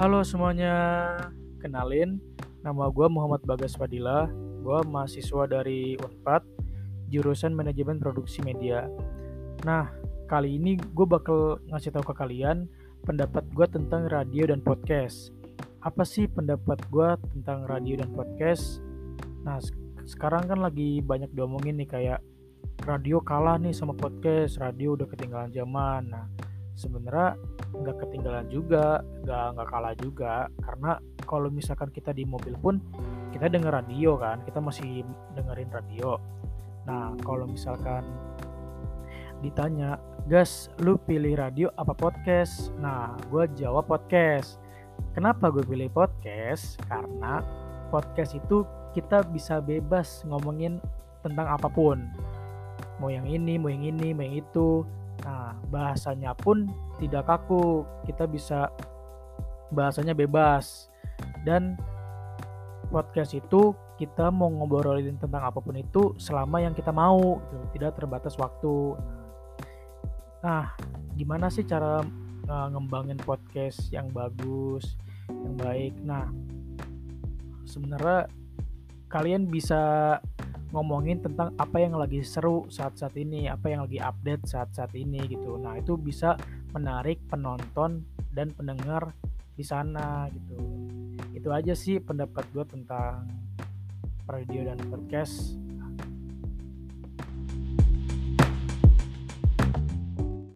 Halo semuanya, kenalin nama gue Muhammad Bagas Fadila, gue mahasiswa dari Unpad, jurusan Manajemen Produksi Media. Nah, kali ini gue bakal ngasih tahu ke kalian pendapat gue tentang radio dan podcast. Apa sih pendapat gue tentang radio dan podcast? Nah, sekarang kan lagi banyak diomongin nih kayak radio kalah nih sama podcast, radio udah ketinggalan zaman. Nah, sebenarnya nggak ketinggalan juga nggak nggak kalah juga. Karena kalau misalkan kita di mobil pun kita denger radio kan kita masih dengerin radio. Nah kalau misalkan ditanya gas lu pilih radio apa podcast? Nah gue jawab podcast. Kenapa gue pilih podcast? Karena podcast itu kita bisa bebas ngomongin tentang apa pun. Mau yang ini mau yang ini mau yang itu Nah, bahasanya pun tidak kaku. Kita bisa bahasanya bebas. Dan podcast itu kita mau ngobrolin tentang apa pun itu selama yang kita mau, gitu. tidak terbatas waktu. Nah, gimana sih cara uh, ngembangin podcast yang bagus, yang baik? Nah, sebenarnya kalian bisa ngomongin tentang apa yang lagi seru saat-saat ini, apa yang lagi update saat-saat ini gitu. Nah, itu bisa menarik penonton dan pendengar di sana gitu. Itu aja sih pendapat gue tentang radio dan podcast.